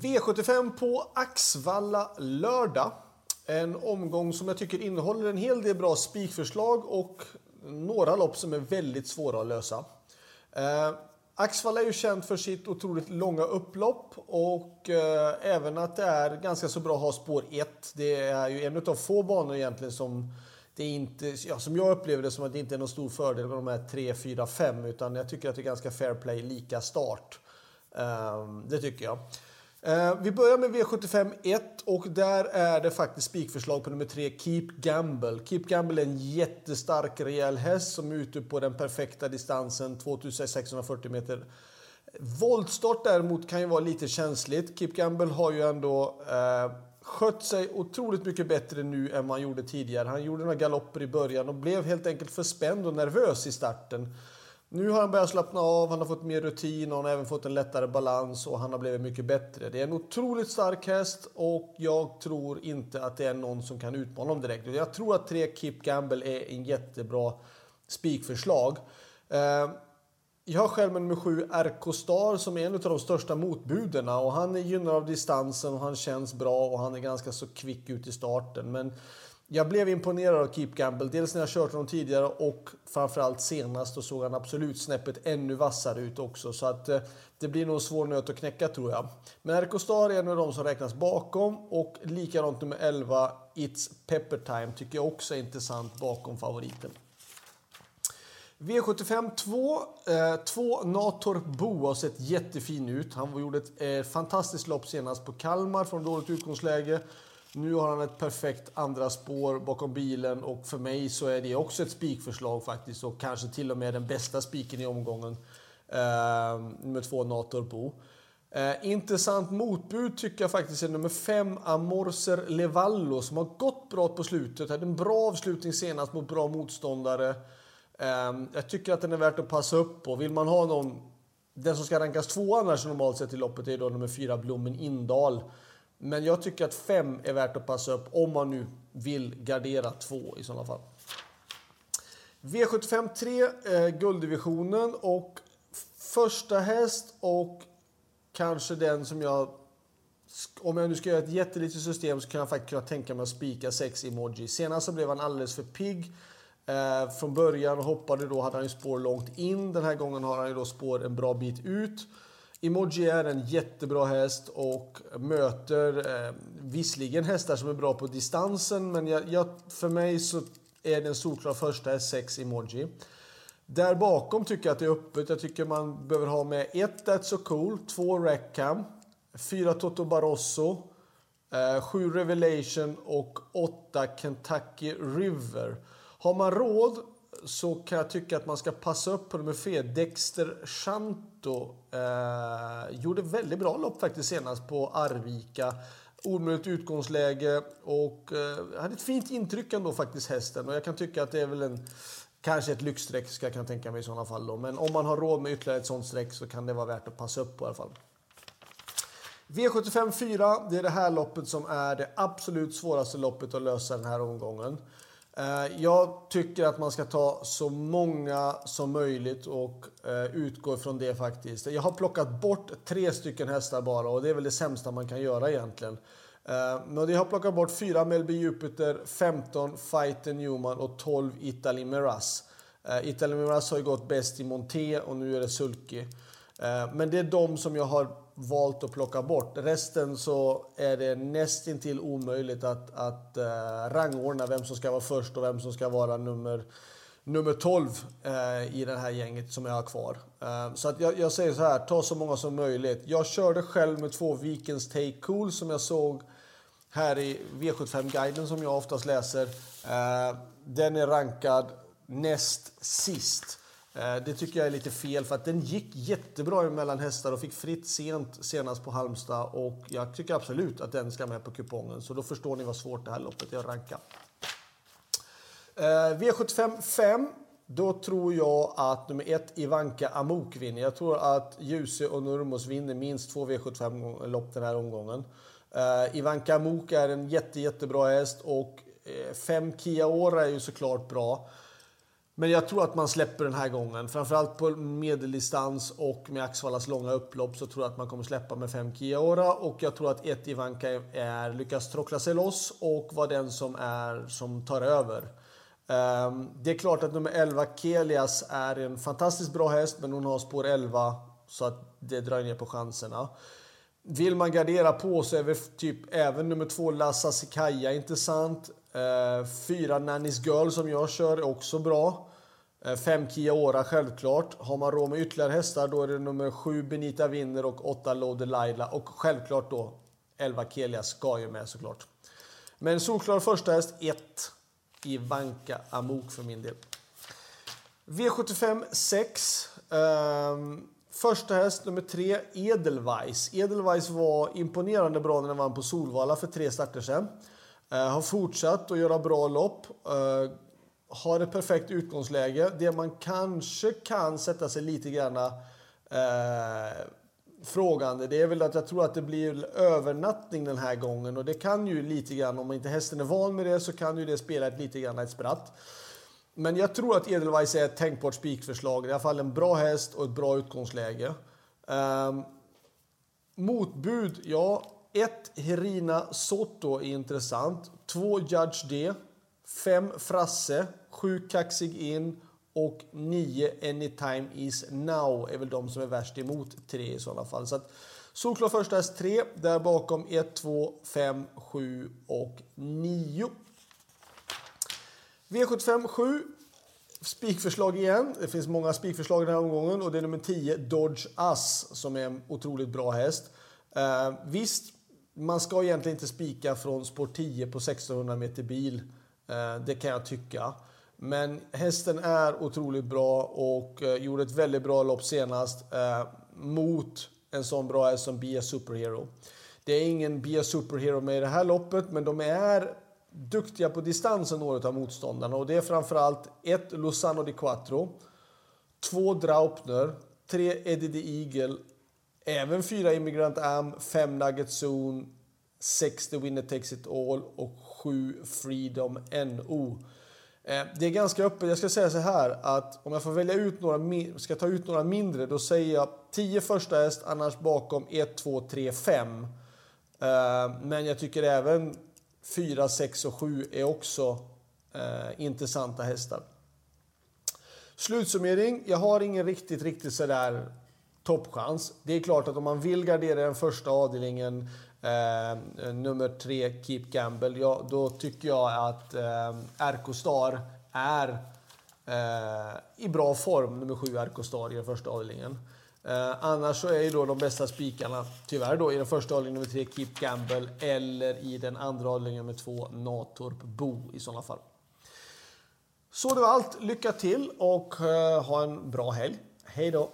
V75 på Axvalla lördag. En omgång som jag tycker innehåller en hel del bra spikförslag och några lopp som är väldigt svåra att lösa. Eh, Axvalla är ju känt för sitt otroligt långa upplopp och eh, även att det är ganska så bra att ha spår 1. Det är ju en av få banor egentligen som det är inte, ja, som jag upplever det som att det inte är någon stor fördel med de här 3, 4, 5 utan jag tycker att det är ganska fair play, lika start. Eh, det tycker jag. Eh, vi börjar med V75 1 och där är det faktiskt spikförslag på nummer 3, Keep Gamble. Keep Gamble är en jättestark rejäl häst som är ute på den perfekta distansen, 2640 meter. Voltstart däremot kan ju vara lite känsligt. Keep Gamble har ju ändå eh, skött sig otroligt mycket bättre nu än vad han gjorde tidigare. Han gjorde några galopper i början och blev helt enkelt för spänd och nervös i starten. Nu har han börjat slappna av, han har fått mer rutin och han har även fått en lättare balans och han har blivit mycket bättre. Det är en otroligt stark häst och jag tror inte att det är någon som kan utmana honom direkt. Jag tror att tre Keep Gamble är en jättebra spikförslag. Eh, jag har själv med nummer sju RK Star som är en av de största motbuderna och han är gynnad av distansen och han känns bra och han är ganska så kvick ut i starten. Men jag blev imponerad av Keep Gamble. Dels när jag kört honom tidigare och framförallt senast. Då såg han absolut snäppet ännu vassare ut också. Så att eh, det blir nog en svår nöt att knäcka tror jag. Men RK Star är en av de som räknas bakom. Och likadant nummer 11, It's Pepper Time, tycker jag också är intressant bakom favoriten. V75 2. Eh, två Nator Bo har sett jättefin ut. Han gjorde ett eh, fantastiskt lopp senast på Kalmar från dåligt utgångsläge. Nu har han ett perfekt andra spår bakom bilen och för mig så är det också ett spikförslag faktiskt och kanske till och med den bästa spiken i omgången. Eh, nummer två Natorbo. Eh, intressant motbud tycker jag faktiskt är nummer fem Amorser Levallo som har gått bra på slutet. Hade en bra avslutning senast mot bra motståndare. Eh, jag tycker att den är värt att passa upp på. Vill man ha någon den som ska rankas två annars normalt sett i loppet är då nummer fyra Blommen Indal. Men jag tycker att fem är värt att passa upp om man nu vill gardera två i sådana fall. V75 3, eh, gulddivisionen och första häst och kanske den som jag... Om jag nu ska göra ett jättelitet system så kan jag faktiskt kunna tänka mig att spika 6 emoji. Senast så blev han alldeles för pigg. Eh, från början hoppade då, hade han ju spår långt in. Den här gången har han ju då spår en bra bit ut. Emoji är en jättebra häst och möter eh, visserligen hästar som är bra på distansen men jag, jag, för mig så är den solklar första är 6 Emoji. Där bakom tycker jag att det är öppet. Jag tycker man behöver ha med 1 That's So Cool, 2 Rackham, 4 Toto Barosso, 7 eh, Revelation och 8 Kentucky River. Har man råd så kan jag tycka att man ska passa upp på nummer fyra, Dexter Shanto. Eh, gjorde väldigt bra lopp faktiskt senast på Arvika. Omöjligt utgångsläge och eh, hade ett fint intryck ändå faktiskt hästen. Och jag kan tycka att det är väl en Kanske ett lyxstreck ska jag kan tänka mig i sådana fall då. Men om man har råd med ytterligare ett sådant streck så kan det vara värt att passa upp på i alla fall. V75 4, det är det här loppet som är det absolut svåraste loppet att lösa den här omgången. Eh, jag tycker att man ska ta så många som möjligt och eh, utgå från det faktiskt. Jag har plockat bort tre stycken hästar bara och det är väl det sämsta man kan göra egentligen. Eh, men jag har plockat bort fyra Melby Jupiter, 15 Fighter Newman och 12 Italy Miraz. Italy Miraz har ju gått bäst i Monté och nu är det Sulky. Men det är de som jag har valt att plocka bort. Resten så är det nästintill omöjligt att, att uh, rangordna vem som ska vara först och vem som ska vara nummer, nummer 12 uh, eh, i det här gänget som jag har kvar. Uh, så att jag, jag, säger så här, ta så många som möjligt. Jag körde själv med två Vikens Take Cool som jag såg här i V75-guiden som jag oftast läser. Eh, den är rankad näst sist. Eh, det tycker jag är lite fel för att den gick jättebra mellan hästar och fick fritt sent senast på Halmstad och jag tycker absolut att den ska med på kupongen. Så då förstår ni vad svårt det här loppet är att ranka. Eh, V75 5. Då tror jag att nummer ett Ivanka Amok vinner. Jag tror att Ljuse och Nurmos vinner minst två V75-lopp den här omgången. Eh, Ivanka Amok är en jätte, jättebra häst och eh, 5 Kia Ora är ju såklart bra. Men jag tror att man släpper den här gången. Framförallt på medeldistans och med Axvallas långa upplopp så tror jag att man kommer släppa med 5 Kiaora. Och jag tror att ett Ivanka är, lyckas trockla sig loss och vara den som, är, som tar över. Um, det är klart att nummer 11 Kelias är en fantastiskt bra häst men hon har spår 11 så att det drar ner på chanserna. Vill man gardera på så är väl typ även nummer 2 Lassa Sikaja intressant. Eh, fyra Nanny's Girl som jag kör är också bra. Eh, fem Kia Ora självklart. Har man råd med ytterligare hästar då är det nummer sju Benita Winner och åtta Loader Laila och självklart då 11 Kelia ska ju med såklart. Men solklar första häst 1 Vanka Amok för min del. V75 6. Um, första häst nummer 3 Edelweiss. Edelweiss var imponerande bra när den vann på Solvalla för tre starter sedan. Eh, har fortsatt att göra bra lopp. Eh, har ett perfekt utgångsläge. Det man kanske kan sätta sig lite grann eh, frågande det är väl att jag tror att det blir övernattning den här gången och det kan ju lite grann, om inte hästen är van med det så kan ju det spela ett lite grann ett spratt. Men jag tror att Edelweiss är ett tänkbart spikförslag. I alla fall en bra häst och ett bra utgångsläge. Um, motbud, ja. 1. Herina Soto är intressant. 2. Judge D. 5. Frasse. 7. Kaxig In och 9 Anytime is now är väl de som är värst emot 3 i sådana fall. Så att, solklar första häst 3, där bakom 1, 2, 5, 7 och 9. V75 7. Spikförslag igen. Det finns många spikförslag den här omgången och det är nummer 10 Dodge Ass som är en otroligt bra häst. Eh, visst, man ska egentligen inte spika från spår 10 på 1600 meter bil. Eh, det kan jag tycka. Men hästen är otroligt bra och eh, gjorde ett väldigt bra lopp senast eh, mot en sån bra häst som Bia Superhero. Det är ingen Bia Superhero med i det här loppet, men de är duktiga på distansen några av motståndarna och det är framförallt ett Lozano di Quattro, två Draupner, tre Eddie the Eagle, även fyra Immigrant Am, fem Nugget Zone, sex The Winner Takes It All och sju Freedom NO. Eh, det är ganska öppet. Jag ska säga så här att om jag får välja ut några, ska ta ut några mindre, då säger jag 10 första häst, annars bakom 1, 2, 3, 5. Men jag tycker även 4, 6 och 7 är också eh, intressanta hästar. Slutsummering. Jag har ingen riktigt, riktigt sådär toppchans. Det är klart att om man vill gardera den första avdelningen Eh, nummer tre, Keep Gamble. Ja, då tycker jag att eh, RK Star är eh, i bra form, nummer sju RK Star i den första avdelningen. Eh, annars så är ju då de bästa spikarna tyvärr då i den första avdelningen nummer tre Keep Gamble eller i den andra avdelningen nummer två Natorp Bo i sådana fall. Så det var allt. Lycka till och eh, ha en bra helg. Hej då!